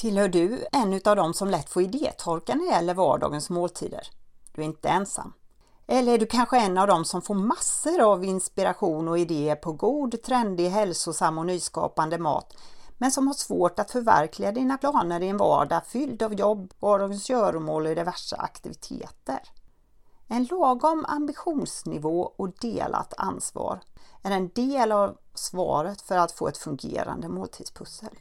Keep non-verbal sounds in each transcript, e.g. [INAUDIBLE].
Tillhör du en av dem som lätt får idétorka när det gäller vardagens måltider? Du är inte ensam. Eller är du kanske en av dem som får massor av inspiration och idéer på god, trendig, hälsosam och nyskapande mat men som har svårt att förverkliga dina planer i en vardag fylld av jobb, vardagens göromål och diverse aktiviteter. En lagom ambitionsnivå och delat ansvar är en del av svaret för att få ett fungerande måltidspussel.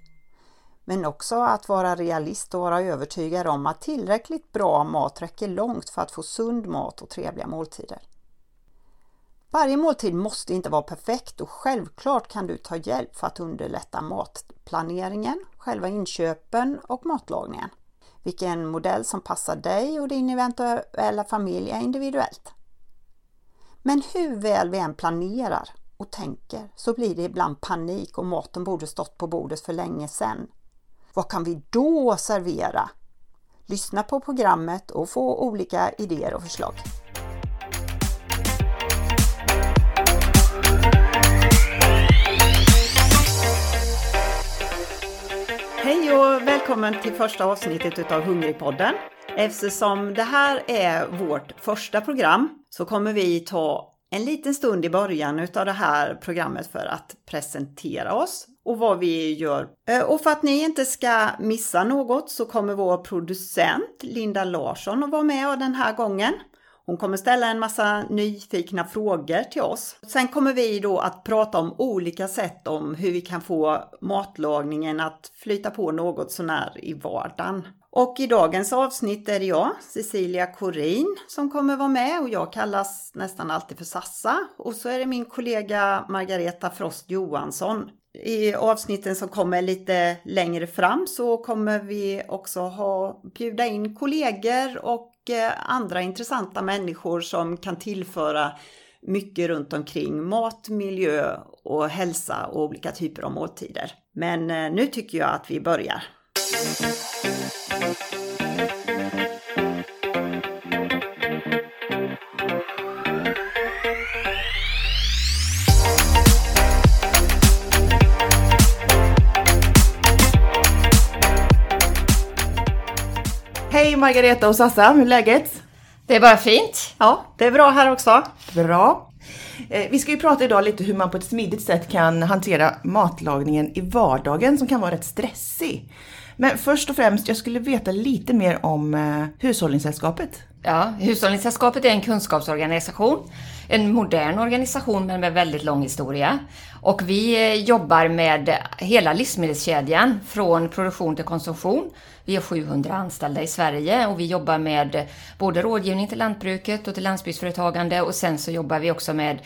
Men också att vara realist och vara övertygad om att tillräckligt bra mat räcker långt för att få sund mat och trevliga måltider. Varje måltid måste inte vara perfekt och självklart kan du ta hjälp för att underlätta matplaneringen, själva inköpen och matlagningen. Vilken modell som passar dig och din eventuella familj är individuellt. Men hur väl vi än planerar och tänker så blir det ibland panik och maten borde stått på bordet för länge sedan. Vad kan vi då servera? Lyssna på programmet och få olika idéer och förslag. Hej och välkommen till första avsnittet utav Hungrigpodden. Eftersom det här är vårt första program så kommer vi ta en liten stund i början utav det här programmet för att presentera oss och vad vi gör. Eh, och för att ni inte ska missa något så kommer vår producent Linda Larsson att vara med den här gången. Hon kommer ställa en massa nyfikna frågor till oss. Sen kommer vi då att prata om olika sätt om hur vi kan få matlagningen att flyta på något sånär i vardagen. Och i dagens avsnitt är det jag, Cecilia Corin, som kommer vara med och jag kallas nästan alltid för Sassa. Och så är det min kollega Margareta Frost Johansson. I avsnitten som kommer lite längre fram så kommer vi också ha bjuda in kollegor och eh, andra intressanta människor som kan tillföra mycket runt omkring mat, miljö och hälsa och olika typer av måltider. Men eh, nu tycker jag att vi börjar. Margareta och Sassa, hur är läget? Det är bara fint. Ja, det är bra här också. Bra. Eh, vi ska ju prata idag lite hur man på ett smidigt sätt kan hantera matlagningen i vardagen som kan vara rätt stressig. Men först och främst, jag skulle veta lite mer om eh, Hushållningssällskapet. Ja, Hushållningssällskapet är en kunskapsorganisation. En modern organisation men med väldigt lång historia. Och vi eh, jobbar med hela livsmedelskedjan från produktion till konsumtion. Vi har 700 anställda i Sverige och vi jobbar med både rådgivning till lantbruket och till landsbygdsföretagande och sen så jobbar vi också med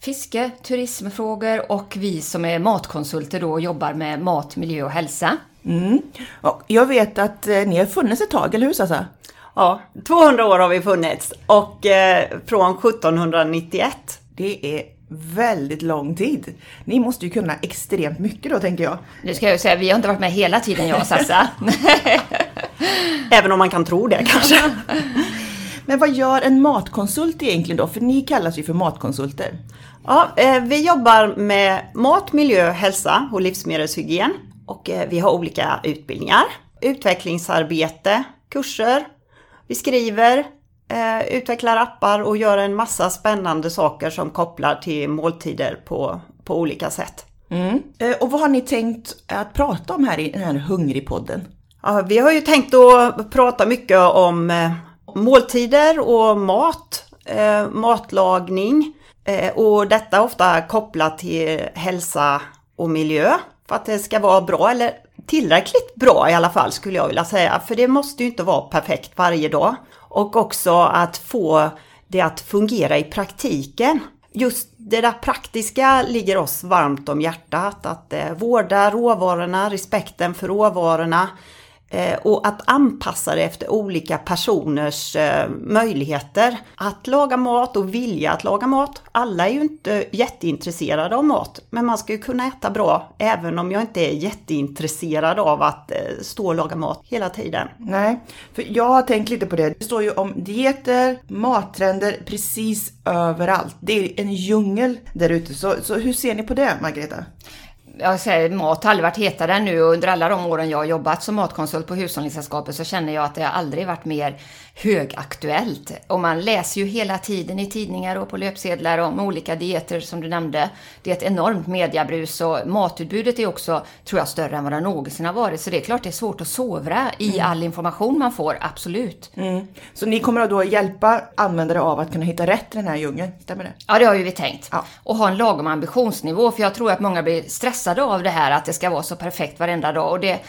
fiske, turismfrågor och vi som är matkonsulter då jobbar med mat, miljö och hälsa. Mm. Och jag vet att eh, ni har funnits ett tag, eller hur Sassa? Ja, 200 år har vi funnits och eh, från 1791. Det är väldigt lång tid. Ni måste ju kunna extremt mycket då, tänker jag. Nu ska jag säga, vi har inte varit med hela tiden jag och Sassa. [LAUGHS] Även om man kan tro det kanske. [LAUGHS] Men vad gör en matkonsult egentligen då? För ni kallas ju för matkonsulter. Ja, eh, vi jobbar med mat, miljö, hälsa och livsmedelshygien. Och eh, vi har olika utbildningar, utvecklingsarbete, kurser. Vi skriver, eh, utvecklar appar och gör en massa spännande saker som kopplar till måltider på, på olika sätt. Mm. Eh, och vad har ni tänkt att prata om här i den här Hungrigpodden? Ja, vi har ju tänkt att prata mycket om eh, måltider och mat, eh, matlagning eh, och detta ofta kopplat till hälsa och miljö för att det ska vara bra eller tillräckligt bra i alla fall skulle jag vilja säga. För det måste ju inte vara perfekt varje dag. Och också att få det att fungera i praktiken. Just det där praktiska ligger oss varmt om hjärtat. Att eh, vårda råvarorna, respekten för råvarorna, Eh, och att anpassa det efter olika personers eh, möjligheter att laga mat och vilja att laga mat. Alla är ju inte jätteintresserade av mat, men man ska ju kunna äta bra även om jag inte är jätteintresserad av att eh, stå och laga mat hela tiden. Nej, för jag har tänkt lite på det. Det står ju om dieter, mattrender precis överallt. Det är en djungel där ute. Så, så hur ser ni på det, Margareta? Jag säger, mat har aldrig varit hetare än nu. Och under alla de åren jag har jobbat som matkonsult på Hushållningssällskapet så känner jag att det har aldrig varit mer högaktuellt. Och man läser ju hela tiden i tidningar och på löpsedlar om olika dieter som du nämnde. Det är ett enormt mediabrus och matutbudet är också, tror jag, större än vad det någonsin har varit. Så det är klart det är svårt att sovra i all information man får, absolut. Mm. Så ni kommer att då hjälpa användare av att kunna hitta rätt i den här djungeln, stämmer det? Ja, det har ju vi tänkt. Ja. Och ha en lagom ambitionsnivå, för jag tror att många blir stressade av det här att det ska vara så perfekt varenda dag. Och det,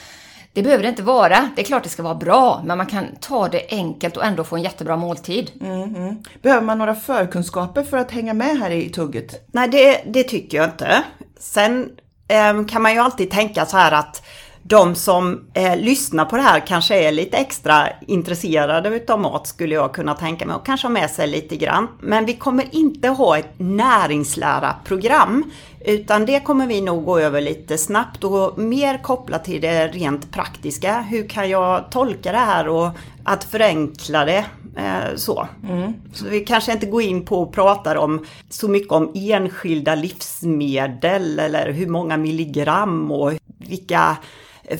det behöver det inte vara. Det är klart det ska vara bra, men man kan ta det enkelt och ändå få en jättebra måltid. Mm. Behöver man några förkunskaper för att hänga med här i tugget? Nej, det, det tycker jag inte. Sen eh, kan man ju alltid tänka så här att de som eh, lyssnar på det här kanske är lite extra intresserade utav mat skulle jag kunna tänka mig och kanske ha med sig lite grann. Men vi kommer inte ha ett näringslära-program utan det kommer vi nog gå över lite snabbt och mer kopplat till det rent praktiska. Hur kan jag tolka det här och att förenkla det eh, så. Mm. Så vi kanske inte går in på och pratar om så mycket om enskilda livsmedel eller hur många milligram och vilka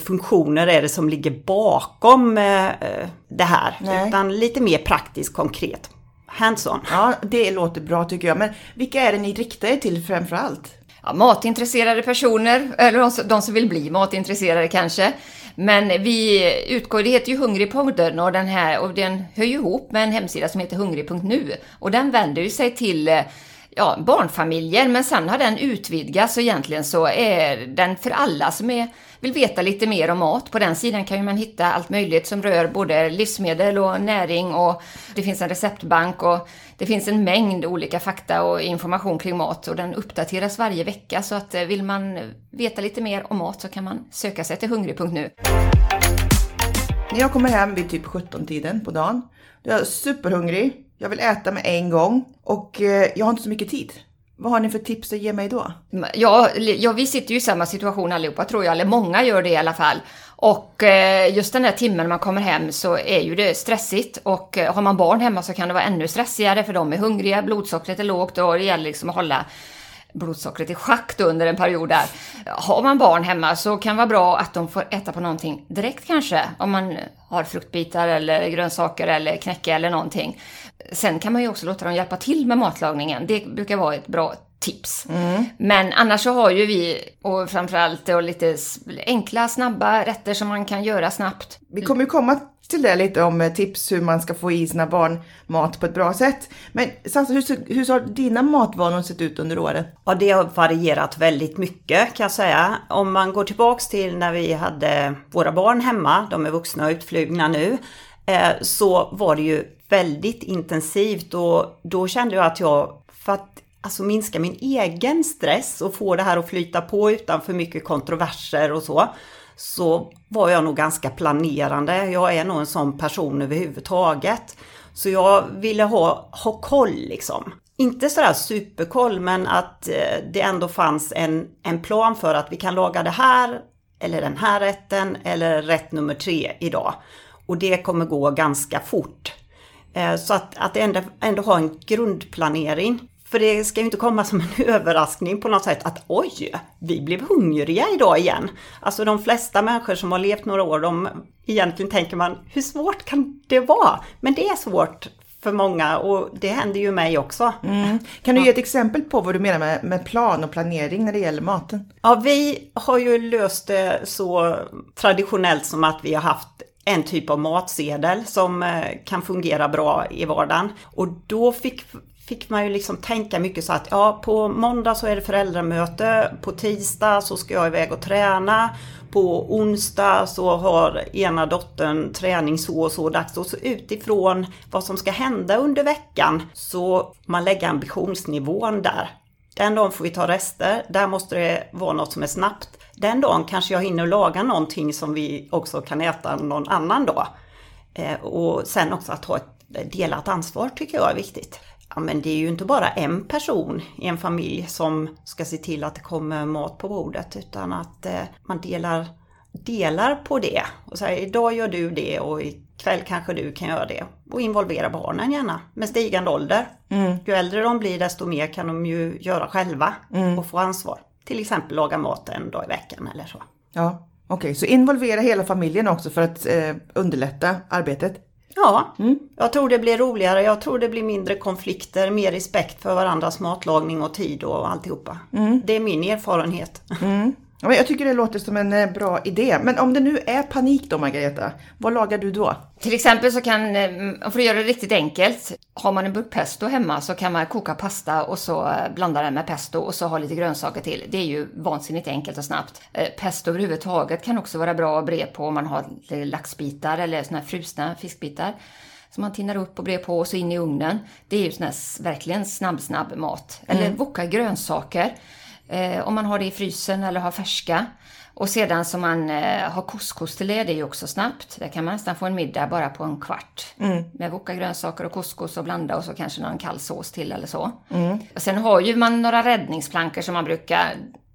funktioner är det som ligger bakom eh, det här. Nej. Utan lite mer praktiskt konkret. Hands-on. Ja, det låter bra tycker jag. Men vilka är det ni riktar er till framförallt? Ja, matintresserade personer, eller de som vill bli matintresserade kanske. Men vi utgår, det heter ju Hungrypodden och den här, och den hör ju ihop med en hemsida som heter hungrig.nu. Och den vänder ju sig till eh, ja, barnfamiljer, men sen har den utvidgats och egentligen så är den för alla som är, vill veta lite mer om mat. På den sidan kan ju man hitta allt möjligt som rör både livsmedel och näring och det finns en receptbank och det finns en mängd olika fakta och information kring mat och den uppdateras varje vecka så att eh, vill man veta lite mer om mat så kan man söka sig till hungrig.nu. När jag kommer hem vid typ 17-tiden på dagen, då är jag superhungrig jag vill äta med en gång och eh, jag har inte så mycket tid. Vad har ni för tips att ge mig då? Ja, ja, vi sitter ju i samma situation allihopa tror jag, eller många gör det i alla fall. Och eh, just den här timmen man kommer hem så är ju det stressigt och eh, har man barn hemma så kan det vara ännu stressigare för de är hungriga, blodsockret är lågt och det gäller liksom att hålla blodsockret i schack under en period där. Har man barn hemma så kan det vara bra att de får äta på någonting direkt kanske. Om man har fruktbitar eller grönsaker eller knäcke eller någonting. Sen kan man ju också låta dem hjälpa till med matlagningen. Det brukar vara ett bra tips. Mm. Men annars så har ju vi, och framförallt och lite enkla, snabba rätter som man kan göra snabbt. Vi kommer ju komma till det lite om eh, tips hur man ska få i sina barn mat på ett bra sätt. Men Sansa, hur, hur har dina matvanor sett ut under åren? Ja, det har varierat väldigt mycket kan jag säga. Om man går tillbaks till när vi hade våra barn hemma, de är vuxna och utflugna nu, Eh, så var det ju väldigt intensivt och då kände jag att jag, för att alltså minska min egen stress och få det här att flyta på utan för mycket kontroverser och så, så var jag nog ganska planerande. Jag är nog en sån person överhuvudtaget. Så jag ville ha, ha koll liksom. Inte sådär superkoll men att eh, det ändå fanns en, en plan för att vi kan laga det här eller den här rätten eller rätt nummer tre idag. Och det kommer gå ganska fort. Eh, så att, att ändå, ändå ha en grundplanering. För det ska ju inte komma som en [LAUGHS] överraskning på något sätt att oj, vi blev hungriga idag igen. Alltså de flesta människor som har levt några år, de egentligen tänker man, hur svårt kan det vara? Men det är svårt för många och det händer ju mig också. Mm. Kan du ge ett exempel på vad du menar med, med plan och planering när det gäller maten? Ja, vi har ju löst det så traditionellt som att vi har haft en typ av matsedel som eh, kan fungera bra i vardagen. Och då fick, fick man ju liksom tänka mycket så att ja, på måndag så är det föräldramöte, på tisdag så ska jag iväg och träna, på onsdag så har ena dottern träning så och så dags. Och så utifrån vad som ska hända under veckan så man lägger ambitionsnivån där. Den dagen får vi ta rester, där måste det vara något som är snabbt. Den dagen kanske jag hinner laga någonting som vi också kan äta någon annan dag. Eh, och sen också att ha ett delat ansvar tycker jag är viktigt. Ja, men det är ju inte bara en person i en familj som ska se till att det kommer mat på bordet utan att eh, man delar, delar på det. Och säger idag gör du det och ikväll kanske du kan göra det. Och involvera barnen gärna med stigande ålder. Mm. Ju äldre de blir desto mer kan de ju göra själva mm. och få ansvar. Till exempel laga mat en dag i veckan eller så. Ja, okej. Så involvera hela familjen också för att eh, underlätta arbetet. Ja, jag tror det blir roligare. Jag tror det blir mindre konflikter, mer respekt för varandras matlagning och tid och alltihopa. Det är min erfarenhet. Ja, men jag tycker det låter som en eh, bra idé. Men om det nu är panik då Margareta, vad lagar du då? Till exempel så kan, eh, för att göra det riktigt enkelt, har man en burk pesto hemma så kan man koka pasta och så eh, blanda den med pesto och så ha lite grönsaker till. Det är ju vansinnigt enkelt och snabbt. Pesto överhuvudtaget kan också vara bra att bre på om man har laxbitar eller såna här frusna fiskbitar. Som man tinnar upp och brer på och så in i ugnen. Det är ju sån här verkligen snabb, snabb mat. Eller woka grönsaker. Eh, om man har det i frysen eller har färska. Och sedan som man eh, har couscous till det, det är ju också snabbt. Där kan man nästan få en middag bara på en kvart. Med woka grönsaker och couscous och blanda och så kanske någon kall sås till eller så. Och sen har ju man några räddningsplankor som man brukar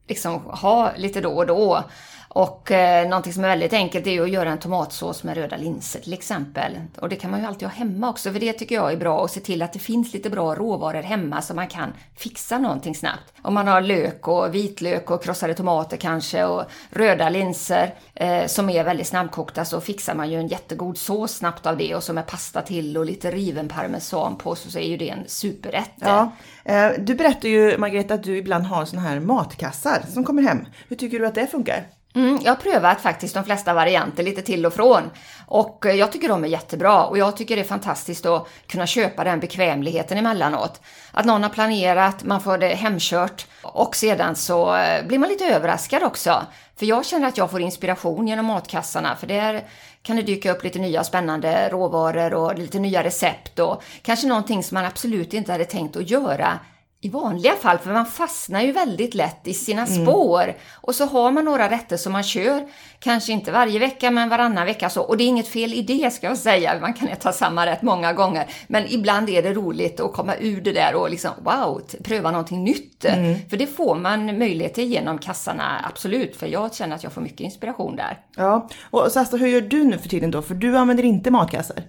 liksom ha lite då och då. Och eh, någonting som är väldigt enkelt är ju att göra en tomatsås med röda linser till exempel. Och det kan man ju alltid ha hemma också, för det tycker jag är bra att se till att det finns lite bra råvaror hemma så man kan fixa någonting snabbt. Om man har lök och vitlök och krossade tomater kanske och röda linser eh, som är väldigt snabbkokta så fixar man ju en jättegod sås snabbt av det och så med pasta till och lite riven parmesan på så är ju det en superrätt. Ja, eh, du berättar ju Margareta att du ibland har såna här matkassar som kommer hem. Hur tycker du att det funkar? Mm, jag har prövat faktiskt de flesta varianter lite till och från. Och eh, jag tycker de är jättebra och jag tycker det är fantastiskt att kunna köpa den bekvämligheten emellanåt. Att någon har planerat, man får det hemkört och sedan så eh, blir man lite överraskad också. För jag känner att jag får inspiration genom matkassarna för där kan det dyka upp lite nya spännande råvaror och lite nya recept och kanske någonting som man absolut inte hade tänkt att göra i vanliga fall, för man fastnar ju väldigt lätt i sina spår. Och så har man några rätter som man kör, kanske inte varje vecka men varannan vecka så. Och det är inget fel i det ska jag säga, man kan äta samma rätt många gånger. Men ibland är det roligt att komma ur det där och liksom wow, pröva någonting nytt. För det får man möjlighet till genom kassarna, absolut. För jag känner att jag får mycket inspiration där. Ja, och Sasta, hur gör du nu för tiden då? För du använder inte matkassar.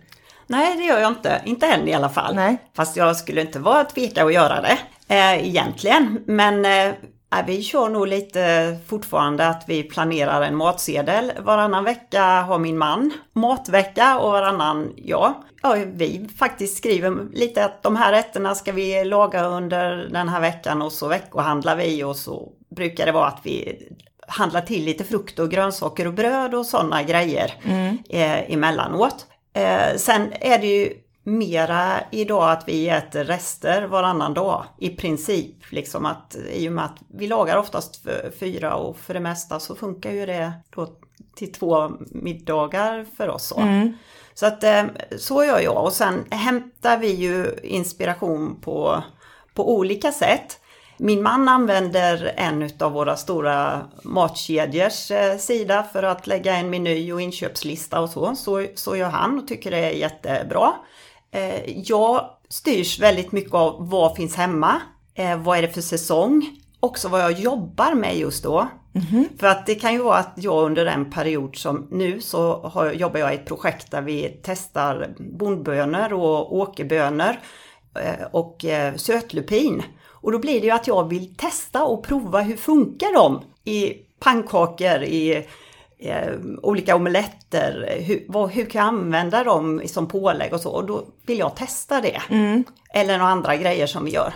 Nej, det gör jag inte. Inte än i alla fall. Nej. Fast jag skulle inte vara tveka att göra det eh, egentligen. Men eh, nej, vi kör nog lite fortfarande att vi planerar en matsedel. Varannan vecka har min man matvecka och varannan jag. Ja, vi faktiskt skriver lite att de här rätterna ska vi laga under den här veckan och så veckohandlar vi och så brukar det vara att vi handlar till lite frukt och grönsaker och bröd och sådana grejer eh, emellanåt. Eh, sen är det ju mera idag att vi äter rester varannan dag i princip. Liksom att, I och med att vi lagar oftast fyra och för det mesta så funkar ju det då till två middagar för oss. Så, så att eh, så gör jag och sen hämtar vi ju inspiration på, på olika sätt. Min man använder en av våra stora matkedjors eh, sida för att lägga en meny och inköpslista och så. Så, så gör han och tycker det är jättebra. Eh, jag styrs väldigt mycket av vad finns hemma, eh, vad är det för säsong, också vad jag jobbar med just då. För att det kan ju vara att jag under en period som nu så har, jobbar jag i ett projekt där vi testar bondbönor och åkerbönor eh, och sötlupin. Och då blir det ju att jag vill testa och prova hur funkar de i pannkakor, i eh, olika omeletter, hur, vad, hur kan jag använda dem som pålägg och så. Och då vill jag testa det. Eller några andra grejer som vi gör.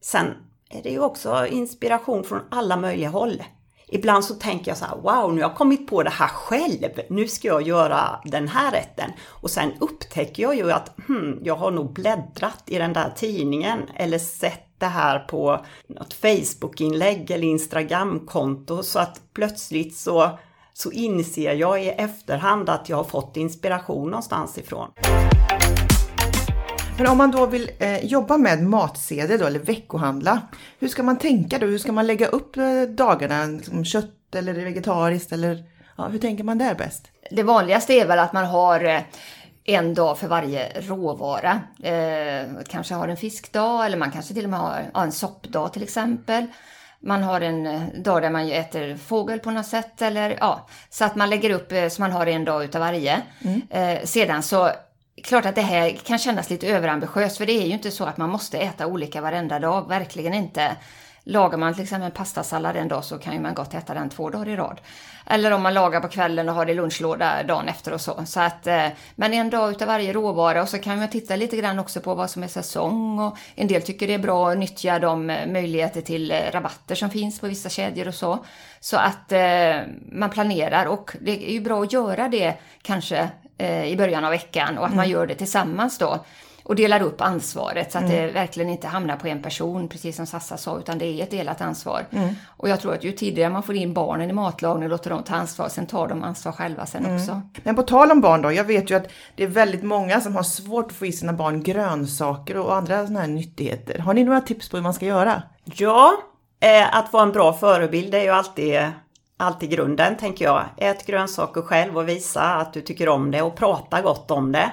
Sen är det ju också inspiration från alla möjliga håll. Ibland så tänker jag så här, wow, nu har jag kommit på det här själv. Nu ska jag göra den här rätten. Och sen upptäcker jag ju att hmm, jag har nog bläddrat i den där tidningen eller sett det här på något Facebook-inlägg eller Instagram-konto så att plötsligt så, så inser jag i efterhand att jag har fått inspiration någonstans ifrån. Men om man då vill eh, jobba med matsedel då, eller veckohandla, hur ska man tänka då? Hur ska man lägga upp eh, dagarna? Liksom kött eller vegetariskt eller ja, hur tänker man där bäst? Det vanligaste är väl att man har eh, en dag för varje råvara. Eh, kanske har en fiskdag eller man kanske till och med har en soppdag till exempel. Man har en eh, dag där man äter fågel på något sätt eller ja, så att man lägger upp eh, så man har en dag utav varje. Eh, sedan så Klart att det här kan kännas lite överambitiöst för det är ju inte så att man måste äta olika varenda dag, verkligen inte. Lagar man till exempel en pastasallad en dag så kan ju man gott äta den två dagar i rad. Eller om man lagar på kvällen och har det i lunchlåda dagen efter och så. så att, eh, men en dag utav varje råvara och så kan man titta lite grann också på vad som är säsong och en del tycker det är bra att nyttja de möjligheter till eh, rabatter som finns på vissa kedjor och så. Så att eh, man planerar och det är ju bra att göra det kanske i början av veckan och att mm. man gör det tillsammans då och delar upp ansvaret så att mm. det verkligen inte hamnar på en person, precis som Sassa sa, utan det är ett delat ansvar. Mm. Och jag tror att ju tidigare man får in barnen i matlagning och låter dem ta ansvar, sen tar de ansvar själva sen mm. också. Men på tal om barn då, jag vet ju att det är väldigt många som har svårt att få i sina barn grönsaker och andra sådana här nyttigheter. Har ni några tips på hur man ska göra? Ja, eh, att vara en bra förebild är ju alltid alltid grunden, tänker jag. Ät grönsaker själv och visa att du tycker om det och prata gott om det.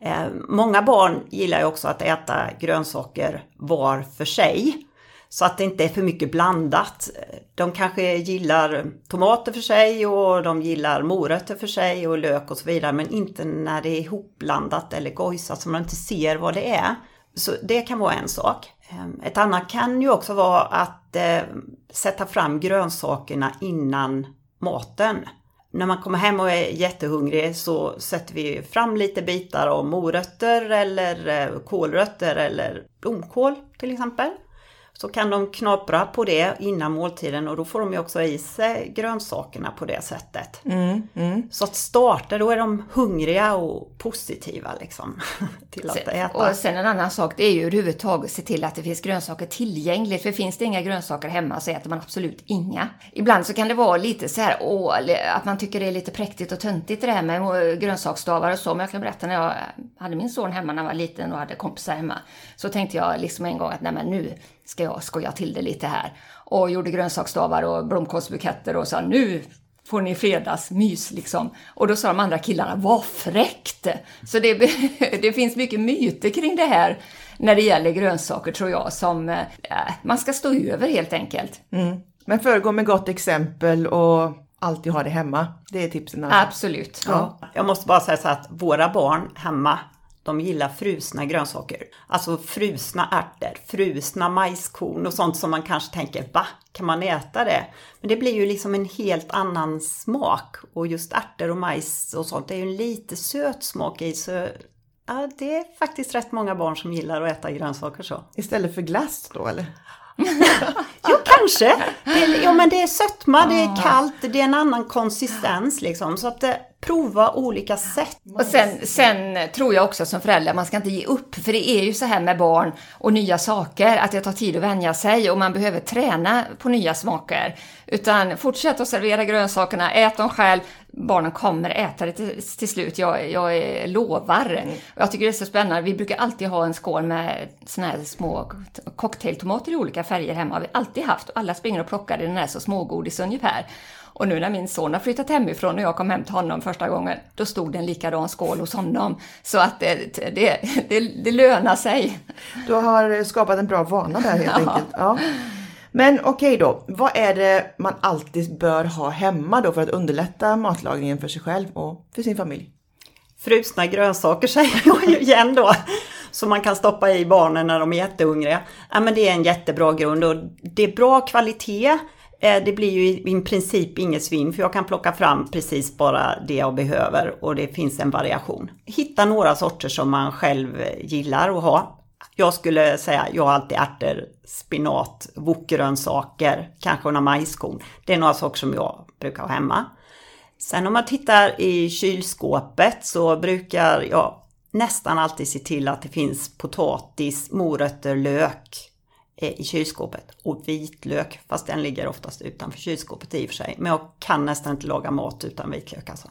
Eh, många barn gillar ju också att äta grönsaker var för sig. Så att det inte är för mycket blandat. De kanske gillar tomater för sig och de gillar morötter för sig och lök och så vidare. Men inte när det är ihopblandat eller gojsat så man inte ser vad det är. Så det kan vara en sak. Ehm, ett annat kan ju också vara att eh, sätta fram grönsakerna innan maten när man kommer hem och är jättehungrig så sätter vi fram lite bitar av morötter eller eh, kålrötter eller blomkål till exempel så kan de knapra på det innan måltiden och då får de ju också i sig grönsakerna på det sättet. Mm, mm. Så att starta, då är de hungriga och positiva liksom [LAUGHS] till att äta. Och sen en annan sak, det är ju överhuvudtaget se till att det finns grönsaker tillgängligt. För finns det inga grönsaker hemma så äter man absolut inga. Ibland så kan det vara lite så här, åh, att man tycker det är lite präktigt och töntigt det här med grönsaksstavar och så. Men jag kan berätta när jag hade min son hemma när han var liten och hade kompisar hemma. Så tänkte jag liksom en gång att nej men nu ska jag skoja till det lite här. Och gjorde grönsaksstavar och blomkålsbuketter och sa nu får ni fredagsmys liksom. Och då sa de andra killarna, vad fräckt! Så det, [LAUGHS] det finns mycket myter kring det här när det gäller grönsaker tror jag som eh, man ska stå över helt enkelt. Mm. Men föregå med gott exempel och alltid ha det hemma. Det är tipsen. Alltså. Absolut. Ja. Jag måste bara säga så att våra barn hemma de gillar frusna grönsaker. Alltså frusna ärtor, frusna majskorn och sånt som man kanske tänker, va? Kan man äta det? Men det blir ju liksom en helt annan smak. Och just ärtor och majs och sånt, det är ju en lite söt smak i. Så ja, det är faktiskt rätt många barn som gillar att äta grönsaker så. Istället för glass då eller? Jo, kanske. Det, ja, men det är sötma, det är ah. kallt, det är en annan konsistens liksom. Så att det, prova olika sätt. Och sen, sen tror jag också som förälder, man ska inte ge upp. För det är ju så här med barn och nya saker, att det tar tid att vänja sig och man behöver träna på nya smaker. Utan fortsätt att servera grönsakerna, ät dem själv. Barnen kommer äta det till, till slut, jag, jag lovar. Mm. Jag tycker det är så spännande. Vi brukar alltid ha en skål med såna här små cocktailtomater i olika färger hemma. Har vi alltid haft och alla springer och plockar i den här så smågodis ungefär. Och nu när min son har flyttat hemifrån och jag kom hem till honom första gången, då stod det en likadan skål hos honom. Så att det, det, det, det lönar sig. Du har skapat en bra vana där helt ja. enkelt. Ja. Men okej okay då, vad är det man alltid bör ha hemma då för att underlätta matlagningen för sig själv och för sin familj? Frusna grönsaker säger [LAUGHS] jag ju igen då. Som man kan stoppa i barnen när de är jättehungriga. Ja, men det är en jättebra grund och det är bra kvalitet. Eh, det blir ju i princip inget svinn för jag kan plocka fram precis bara det jag behöver och det finns en variation. Hitta några sorter som man själv gillar att ha. Jag skulle säga, jag har alltid ärtor, spinat, wokgrönsaker, kanske några majskorn. Det är några saker som jag brukar ha hemma. Sen om man tittar i kylskåpet så brukar jag nästan alltid se till att det finns potatis, morötter, lök, eh, i kylskåpet. Och vitlök, fast den ligger oftast utanför kylskåpet i och för sig. Men jag kan nästan inte laga mat utan vitlök alltså.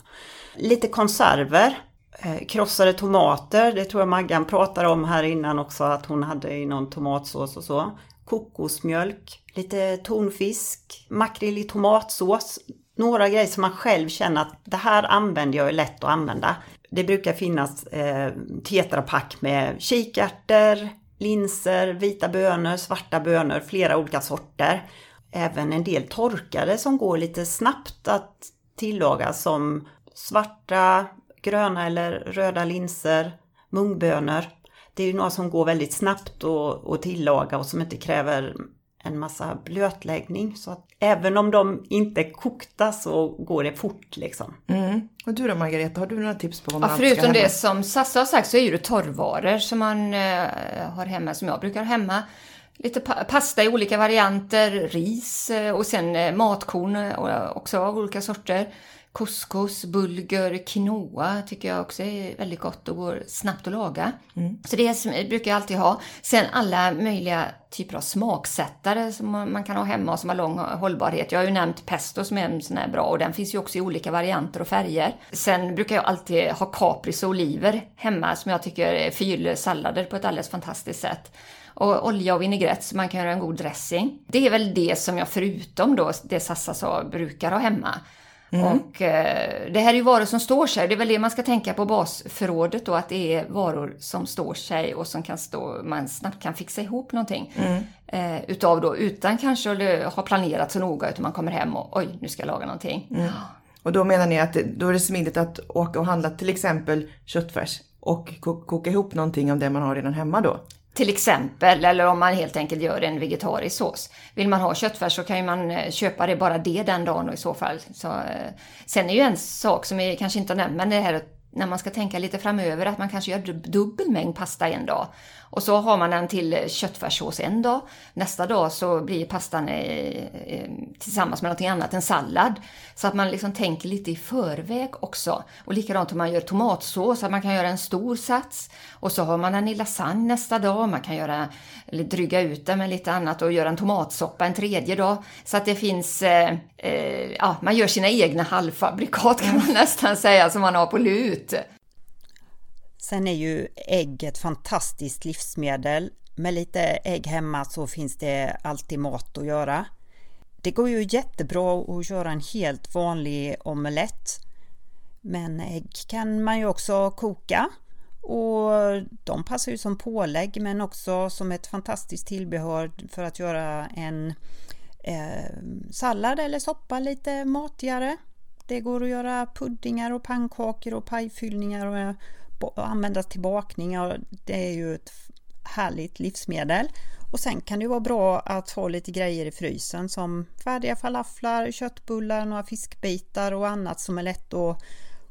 Lite konserver. Eh, krossade tomater, det tror jag Maggan pratade om här innan också att hon hade i någon tomatsås och så. Kokosmjölk, lite tonfisk, makrill i tomatsås. Några grejer som man själv känner att det här använder jag är lätt att använda. Det brukar finnas eh, tetrapack med kikärtor, linser, vita bönor, svarta bönor, flera olika sorter. Även en del torkade som går lite snabbt att tillaga som svarta, gröna eller röda linser, mungbönor. Det är ju några som går väldigt snabbt att tillaga och som inte kräver en massa blötläggning. Så att även om de inte är kokta så går det fort liksom. Mm. Och du då Margareta, har du några tips på vad man Ja, ska förutom hemma? det som Sassa har sagt så är det torrvaror som man eh, har hemma, som jag brukar ha hemma. Lite pa pasta i olika varianter, ris eh, och sen eh, matkorn också av olika sorter. Couscous, bulgur, quinoa tycker jag också är väldigt gott och går snabbt att laga. Så det brukar jag alltid ha. Sen alla möjliga typer av smaksättare som man man kan ha hemma och som har lång hållbarhet. Jag har ju nämnt pesto som är en sån här bra och den finns ju också i olika varianter och färger. Sen brukar jag alltid ha kapris och oliver hemma som jag tycker förgyller sallader på ett alldeles fantastiskt sätt. Och olja och vinägrett så man kan göra en god dressing. Det är väl det som jag förutom då det Sassa sa brukar ha hemma. Och eh, det här är ju varor som står sig. Det är väl det man ska tänka på basförrådet då, att det är varor som står sig och som kan stå, man snabbt kan fixa ihop någonting. Eh, utav då, utan kanske att ha planerat så noga, utan man kommer hem och oj, nu ska jag laga någonting. Och då menar ni att då är det smidigt att åka och handla till exempel köttfärs och ko- koka ihop någonting av det man har redan hemma då? Till exempel, eller om man helt enkelt gör en vegetarisk sås. Vill man ha köttfärs så kan ju man eh, köpa det bara det den dagen och i så fall. Så, eh, sen är ju en sak som vi kanske inte har nämnt, men det här när man ska tänka lite framöver att man kanske gör dubbel mängd pasta en dag. Och så har man den till köttfärssås en dag. Nästa dag så blir pastan eh, eh, tillsammans med någonting annat en sallad. Så att man liksom tänker lite i förväg också. Och likadant om man gör tomatsås, att man kan göra en stor sats. Och så har man den i lasagne nästa dag. Man kan göra, eller dryga ut den med lite annat och göra en tomatsoppa en tredje dag. Så att det finns, eh, eh, ja, man gör sina egna halvfabrikat kan man [LAUGHS] nästan säga som man har på lut. Sen är ju ägg ett fantastiskt livsmedel. Med lite ägg hemma så finns det alltid mat att göra. Det går ju jättebra att göra en helt vanlig omelett. Men ägg kan man ju också koka och de passar ju som pålägg men också som ett fantastiskt tillbehör för att göra en eh, sallad eller soppa lite matigare. Det går att göra puddingar och pannkakor och pajfyllningar och, användas till bakningar. Det är ju ett härligt livsmedel. Och sen kan det ju vara bra att ha lite grejer i frysen som färdiga falaflar, köttbullar, några fiskbitar och annat som är lätt att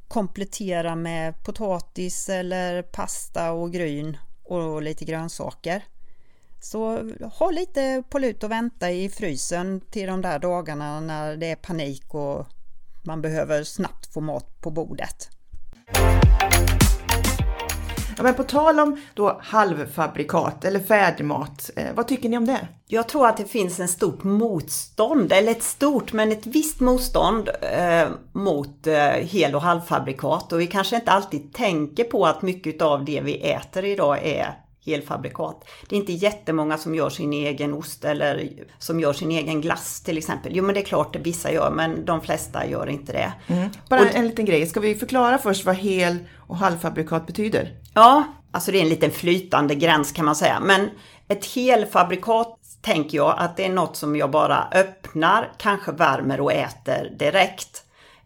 komplettera med potatis eller pasta och gryn och lite grönsaker. Så ha lite på lut och vänta i frysen till de där dagarna när det är panik och man behöver snabbt få mat på bordet. Ja, men på tal om då halvfabrikat eller färdigmat, eh, vad tycker ni om det? Jag tror att det finns en stort motstånd, eller ett stort men ett visst motstånd eh, mot eh, hel och halvfabrikat och vi kanske inte alltid tänker på att mycket av det vi äter idag är helfabrikat. Det är inte jättemånga som gör sin egen ost eller som gör sin egen glass till exempel. Jo men det är klart det vissa gör men de flesta gör inte det. Bara en liten grej, ska vi förklara först vad hel och halvfabrikat betyder? Ja, alltså det är en liten flytande gräns kan man säga. Men ett helfabrikat tänker jag att det är något som jag bara öppnar, kanske värmer och äter direkt.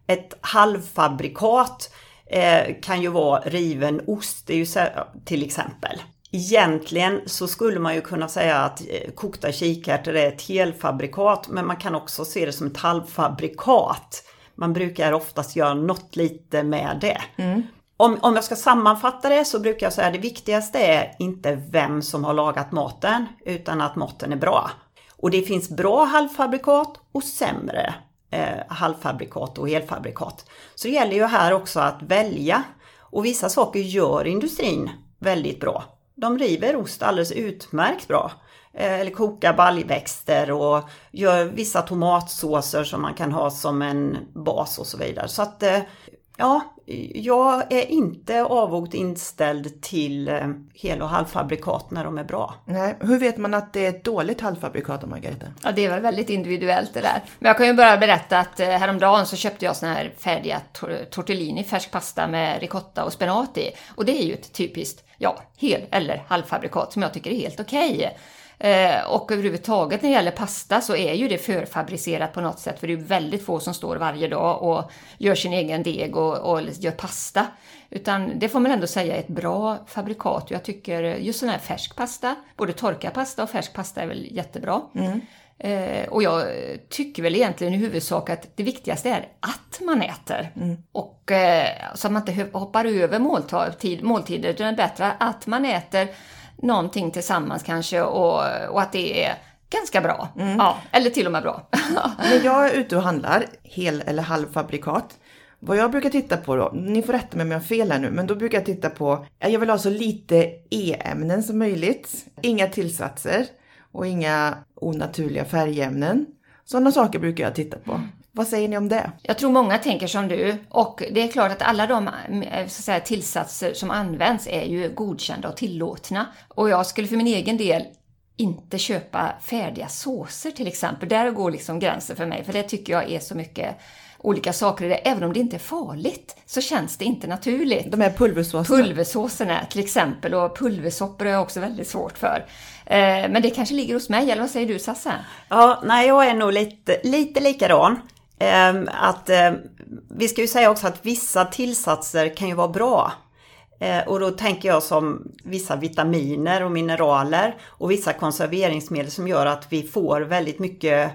Ett halvfabrikat eh, kan ju vara riven ost, det är ju till exempel. Egentligen så skulle man ju kunna säga att eh, kokta kikärtor är ett helfabrikat, men man kan också se det som ett halvfabrikat. Man brukar oftast göra något lite med det. Om, om jag ska sammanfatta det så brukar jag säga att det viktigaste är inte vem som har lagat maten, utan att maten är bra. Och det finns bra halvfabrikat och sämre eh, halvfabrikat och helfabrikat. Så det gäller ju här också att välja. Och vissa saker gör industrin väldigt bra. De river ost alldeles utmärkt bra. Eh, Eller kokar baljväxter och gör vissa tomatsåser som man kan ha som en bas och så vidare. Så att eh, Ja, jag är inte avvokt inställd till eh, hel och halvfabrikat när de är bra. Nej, hur vet man att det är ett dåligt halvfabrikat då, Margareta? Ja, det är väl väldigt individuellt det där. Men jag kan ju bara berätta att häromdagen så köpte jag såna här färdiga tor- tortellini, färsk pasta med ricotta och spenat i. Och det är ju ett typiskt, ja, hel eller halvfabrikat som jag tycker är helt okej. Eh, och överhuvudtaget när det gäller pasta så är ju det förfabricerat på något sätt för det är väldigt få som står varje dag och gör sin egen deg och, och gör pasta. Utan det får man ändå säga är ett bra fabrikat. Jag tycker just sån här färsk pasta, både torkad pasta och färsk pasta är väl jättebra. Mm. Eh, och jag tycker väl egentligen i huvudsak att det viktigaste är att man äter. Mm. Och eh, så att man inte hoppar över måltid, måltider, utan det är bättre att man äter någonting tillsammans kanske och, och att det är ganska bra. Mm. Ja, eller till och med bra. [LAUGHS] När jag är ute och handlar hel eller halvfabrikat, vad jag brukar titta på då, ni får rätta mig om jag har fel här nu, men då brukar jag titta på, jag vill ha så lite E-ämnen som möjligt, inga tillsatser och inga onaturliga färgämnen. Sådana saker brukar jag titta på. Vad säger ni om det? Jag tror många tänker som du och det är klart att alla de eh, säga, tillsatser som används är ju godkända och tillåtna. Och jag skulle för min egen del inte köpa färdiga såser till exempel. Där går liksom gränsen för mig, för det tycker jag är så mycket olika saker i det. Även om det inte är farligt så känns det inte naturligt. De här pulversåserna? Pulversåserna till exempel och pulversoppor är jag också väldigt svårt för. Eh, men det kanske ligger hos mig, eller vad säger du Sassa? Ja, nej jag är nog lite, lite likadan. Ehm, att, ehm, vi ska ju säga också att vissa tillsatser kan ju vara bra. Eh, och då tänker jag som vissa vitaminer och mineraler och vissa konserveringsmedel som gör att vi får väldigt mycket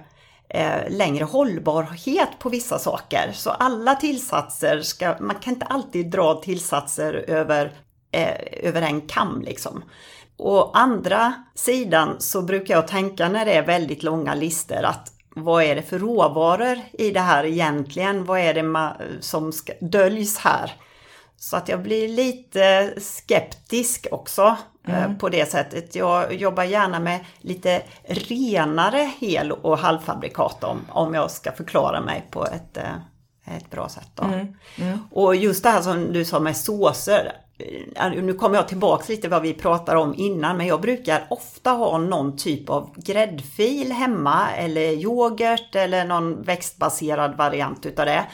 Eh, längre hållbarhet på vissa saker. Så alla tillsatser ska, man kan inte alltid dra tillsatser över, eh, över en kam liksom. Å andra sidan så brukar jag tänka när det är väldigt långa listor att vad är det för råvaror i det här egentligen? Vad är det som ska, döljs här? Så att jag blir lite skeptisk också eh, mm. på det sättet. Jag jobbar gärna med lite renare hel och halvfabrikat om, om jag ska förklara mig på ett, eh, ett bra sätt. Mm. Mm. Och just det här som du sa med såser. Eh, nu kommer jag tillbaks lite vad vi pratade om innan men jag brukar ofta ha någon typ av gräddfil hemma eller yoghurt eller någon växtbaserad variant utav det.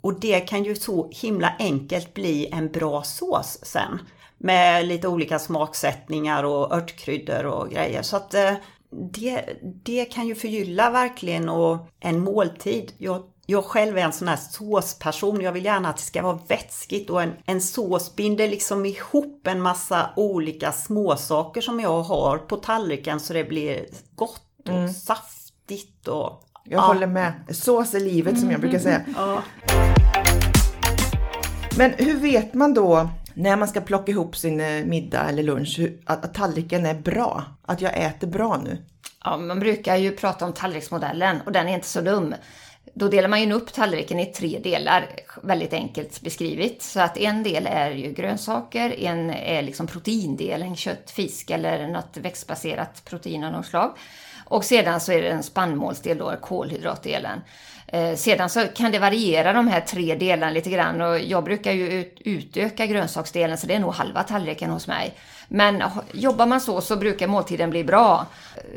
Och det kan ju så himla enkelt bli en bra sås sen. Med lite olika smaksättningar och örtkryddor och grejer. Så att eh, det, det kan ju förgylla verkligen och en måltid. Jag jag själv är en sån här såsperson. Jag vill gärna att det ska vara vätskigt och en, en sås binder liksom ihop en massa olika småsaker som jag har på tallriken så det blir gott och mm. saftigt och... Jag ja. håller med. Sås är livet som jag brukar säga. Ja. Men hur vet man då när man ska plocka ihop sin eh, middag eller lunch att, att tallriken är bra? Att jag äter bra nu? Ja, man brukar ju prata om tallriksmodellen och den är inte så dum. Då delar man ju upp tallriken i tre delar, väldigt enkelt beskrivet. Så att en del är ju grönsaker, en är liksom proteindelen, kött, fisk eller något växtbaserat protein av något slag. Och sedan så är det en spannmålsdel då, kolhydratdelen. Eh, sedan så kan det variera de här tre delarna lite grann och jag brukar ju ut, utöka grönsaksdelen så det är nog halva tallriken hos mig. Men jobbar man så så brukar måltiden bli bra.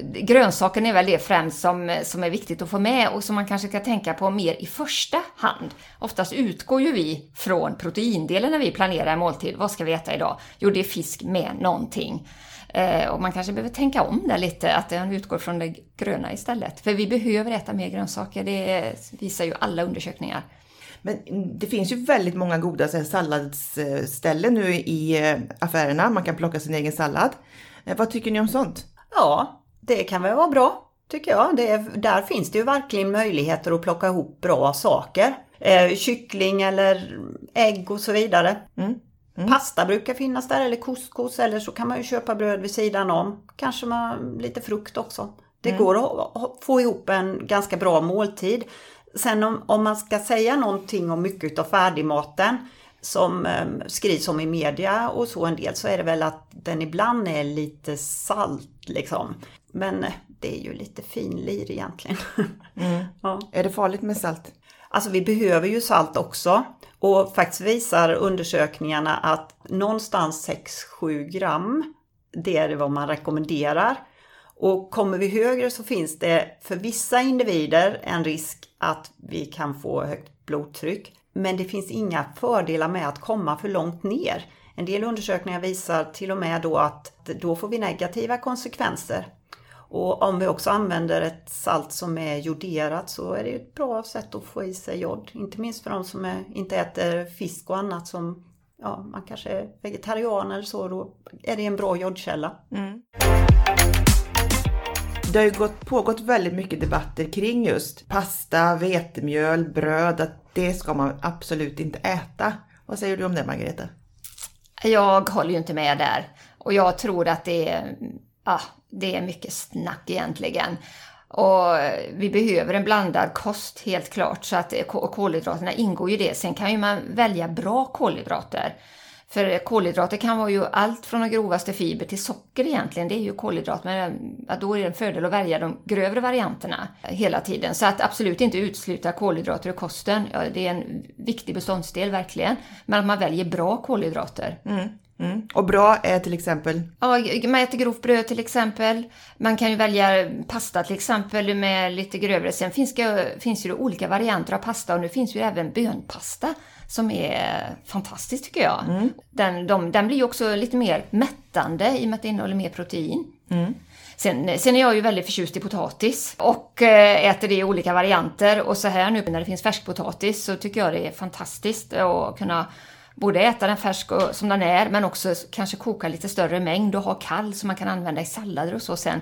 Grönsaken är väl det främst som, som är viktigt att få med och som man kanske ska tänka på mer i första hand. Oftast utgår ju vi från proteindelen när vi planerar en måltid. Vad ska vi äta idag? Jo, det är fisk med någonting. Eh, och man kanske behöver tänka om där lite, att den utgår från det gröna istället. För vi behöver äta mer grönsaker, det visar ju alla undersökningar. Men det finns ju väldigt många goda salladsställen nu i eh, affärerna. Man kan plocka sin egen sallad. Eh, vad tycker ni om sånt? Ja, det kan väl vara bra, tycker jag. Det, där finns det ju verkligen möjligheter att plocka ihop bra saker. Eh, kyckling eller ägg och så vidare. Mm. Mm. Pasta brukar finnas där eller couscous eller så kan man ju köpa bröd vid sidan om. Kanske man, lite frukt också. Det mm. går att få ihop en ganska bra måltid. Sen om, om man ska säga någonting om mycket av färdigmaten som eh, skrivs om i media och så en del så är det väl att den ibland är lite salt liksom. Men eh, det är ju lite finlir egentligen. [LAUGHS] Mm. ja. Är det farligt med salt? Alltså vi behöver ju salt också. Och faktiskt visar undersökningarna att någonstans 6-7 gram, det är vad man rekommenderar. Och kommer vi högre så finns det för vissa individer en risk att vi kan få högt blodtryck. Men det finns inga fördelar med att komma för långt ner. En del undersökningar visar till och med då att då får vi negativa konsekvenser. Och om vi också använder ett salt som är joderat så är det ett bra sätt att få i sig jod. Inte minst för de som är, inte äter fisk och annat som ja, man kanske är vegetarian eller så, då är det en bra jodkälla. Mm. Det har ju gått, pågått väldigt mycket debatter kring just pasta, vetemjöl, bröd, att det ska man absolut inte äta. Vad säger du om det Margareta? Jag håller ju inte med där. Och jag tror att det är, ah, det är mycket snack egentligen. Och vi behöver en blandad kost helt klart, så att kolhydraterna ingår ju det. Sen kan ju man välja bra kolhydrater. För kolhydrater kan vara ju allt från de grovaste fiber till socker egentligen. Det är ju kolhydrat, men då är det en fördel att välja de grövre varianterna hela tiden. Så att absolut inte utesluta kolhydrater i kosten. Ja, det är en viktig beståndsdel verkligen. Men att man väljer bra kolhydrater. Mm. Mm. Och bra är till exempel? Ja, man äter grovt bröd till exempel. Man kan ju välja pasta till exempel med lite grövre. Sen finns det, finns det olika varianter av pasta och nu finns ju även bönpasta som är fantastiskt tycker jag. Mm. Den, de, den blir ju också lite mer mättande i och med att det innehåller mer protein. Mm. Sen, sen är jag ju väldigt förtjust i potatis och eh, äter det i olika varianter. Och så här nu när det finns färskpotatis så tycker jag det är fantastiskt att kunna både äta den färsk och, som den är men också kanske koka lite större mängd och ha kall som man kan använda i sallader och så sen.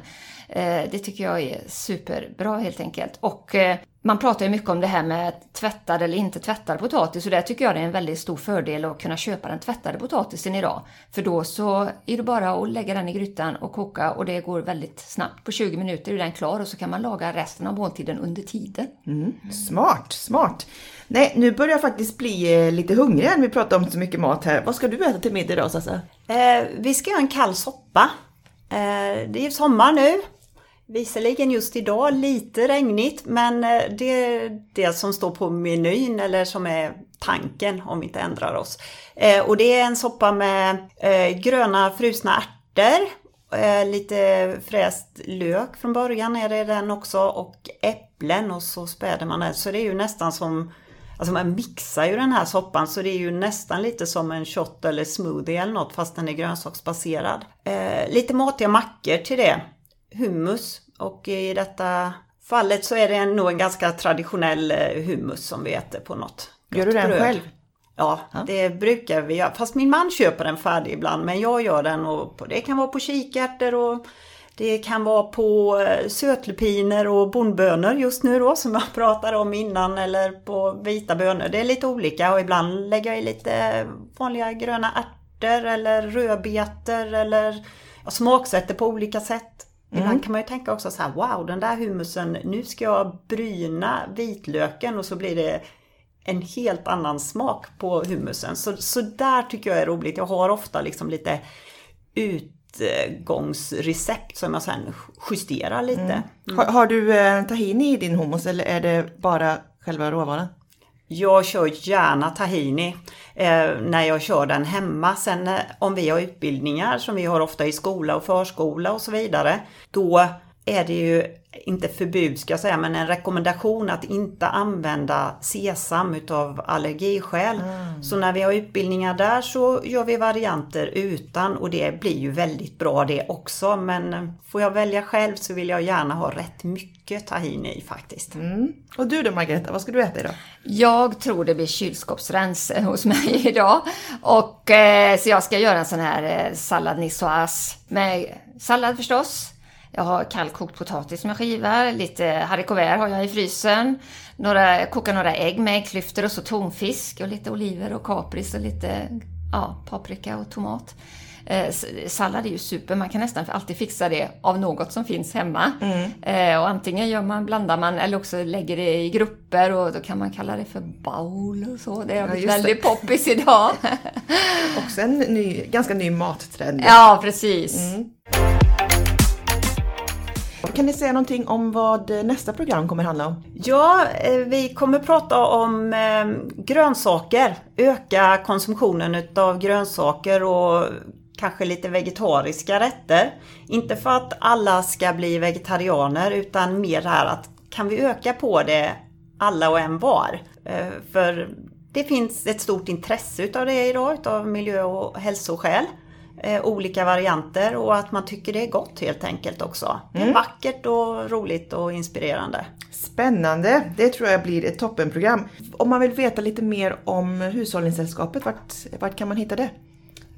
Eh, det tycker jag är superbra helt enkelt. Och eh, man pratar ju mycket om det här med tvättad eller inte tvättad potatis och där tycker jag det är en väldigt stor fördel att kunna köpa den tvättade potatisen idag. För då så är det bara att lägga den i grytan och koka och det går väldigt snabbt. På 20 minuter är den klar och så kan man laga resten av måltiden under tiden. Mm. Smart, smart! Nej, nu börjar jag faktiskt bli eh, lite hungrig när vi pratar om så mycket mat här. Vad ska du äta till middag idag Sassa? Eh, vi ska göra en kall soppa. Eh, det är sommar nu Visserligen just idag lite regnigt men eh, det är det som står på menyn eller som är tanken om vi inte ändrar oss. Eh, och det är en soppa med eh, gröna frusna ärtor, eh, lite fräst lök från början är det den också och äpplen och så späder man det. Så det är ju nästan som Alltså man mixar ju den här soppan så det är ju nästan lite som en shot eller smoothie eller något fast den är grönsaksbaserad. Eh, lite matiga mackor till det hummus och i detta fallet så är det nog en ganska traditionell eh, hummus som vi äter på något Gör du den bröd. själv? Ja, ja, det brukar vi göra. Fast min man köper den färdig ibland men jag gör den och det kan vara på kikärtor och det kan vara på eh, sötlupiner och bondbönor just nu då som jag [LAUGHS] pratade om innan eller på vita bönor. Det är lite olika och ibland lägger jag i lite vanliga gröna ärtor eller rödbetor eller jag smaksätter på olika sätt. Mm. Ibland kan man ju tänka också så här, wow den där hummusen, nu ska jag bryna vitlöken och så blir det en helt annan smak på hummusen. Så, så där tycker jag är roligt. Jag har ofta liksom lite utgångsrecept som jag sen justerar lite. Mm. Mm. Har, har, du eh, tahini i din hummus eller är det bara själva råvaran? Jag kör gärna tahini eh, när jag kör den hemma. Sen eh, om vi har utbildningar som vi har ofta i skola och förskola och så vidare. Då är det ju inte förbud ska jag säga, men en rekommendation att inte använda sesam utav allergiskäl. Mm. Så när vi har utbildningar där så gör vi varianter utan och det blir ju väldigt bra det också. Men får jag välja själv så vill jag gärna ha rätt mycket tahini i faktiskt. Mm. Och du då Margareta, vad ska du äta idag? Jag tror det blir kylskåpsrens hos mig [LAUGHS] idag. Och, eh, så jag ska göra en sån här eh, sallad niçoise med sallad förstås jag har kallkokt potatis som jag skivar, lite haricots har jag i frysen. Några, kokar några ägg med äggklyftor och så tonfisk och lite oliver och kapris och lite ja, paprika och tomat. Eh, sallad är ju super, man kan nästan alltid fixa det av något som finns hemma. Mm. Eh, och antingen gör man, blandar man eller också lägger det i grupper och då kan man kalla det för bowl och så. Det har blivit ja, väldigt poppis idag. [LAUGHS] också en ny, ganska ny mattrend. Ja, precis. Mm. Kan ni säga någonting om vad nästa program kommer handla om? Ja, eh, vi kommer prata om eh, grönsaker. Öka konsumtionen av grönsaker och kanske lite vegetariska rätter. Inte för att alla ska bli vegetarianer utan mer här att kan vi öka på det alla och en var? Eh, för det finns ett stort intresse utav det idag utav miljö och hälsoskäl eh, olika varianter och att man tycker det är gott helt enkelt också. Det är vackert och roligt och inspirerande. Spännande! Det tror jag blir ett toppenprogram. Om man vill veta lite mer om Hushållningssällskapet, vart, vart kan man hitta det?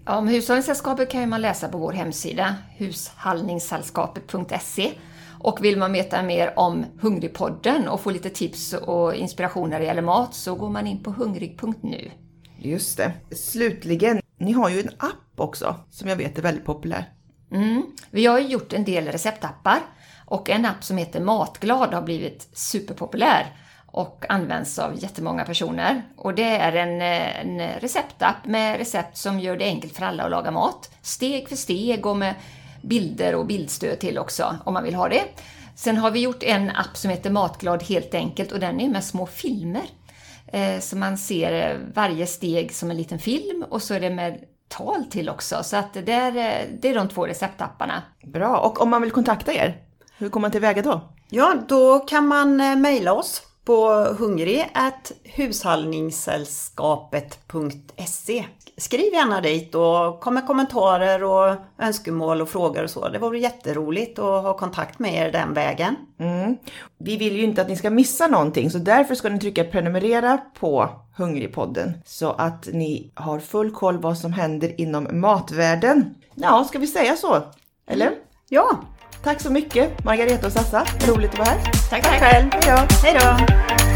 Om Hushållningssällskapet kan man läsa på vår hemsida, hushallningssällskapet.se. Och vill man veta mer om Hungrigpodden och få lite tips och inspiration när det gäller mat så går man in på hungrig.nu. Just det. Slutligen, ni har ju en app också som jag vet är väldigt populär. Mm. Vi har ju gjort en del receptappar och en app som heter Matglad har blivit superpopulär och används av jättemånga personer. Och det är en, en receptapp med recept som gör det enkelt för alla att laga mat. Steg för steg och med bilder och bildstöd till också om man vill ha det. Sen har vi gjort en app som heter Matglad helt enkelt och den är med små filmer. Eh, så man ser varje steg som en liten film och så är det med tal till också. Så att det, är, det är de två receptapparna. Bra, och om man vill kontakta er, hur kommer man tillväga då? Ja, då kan man eh, mejla oss på hungrig.hushållningssällskapet.se Skriv gärna dit och kom med kommentarer och önskemål och frågor och så. Det vore jätteroligt att ha kontakt med er den vägen. Mm. Vi vill ju inte att ni ska missa någonting så därför ska ni trycka prenumerera på Hungrigpodden så att ni har full koll vad som händer inom matvärlden. Ja, ska vi säga så? Eller? Ja, Tack så mycket Margareta och Sassa, roligt att vara här. Tack, tack själv. Hej då! Hej då!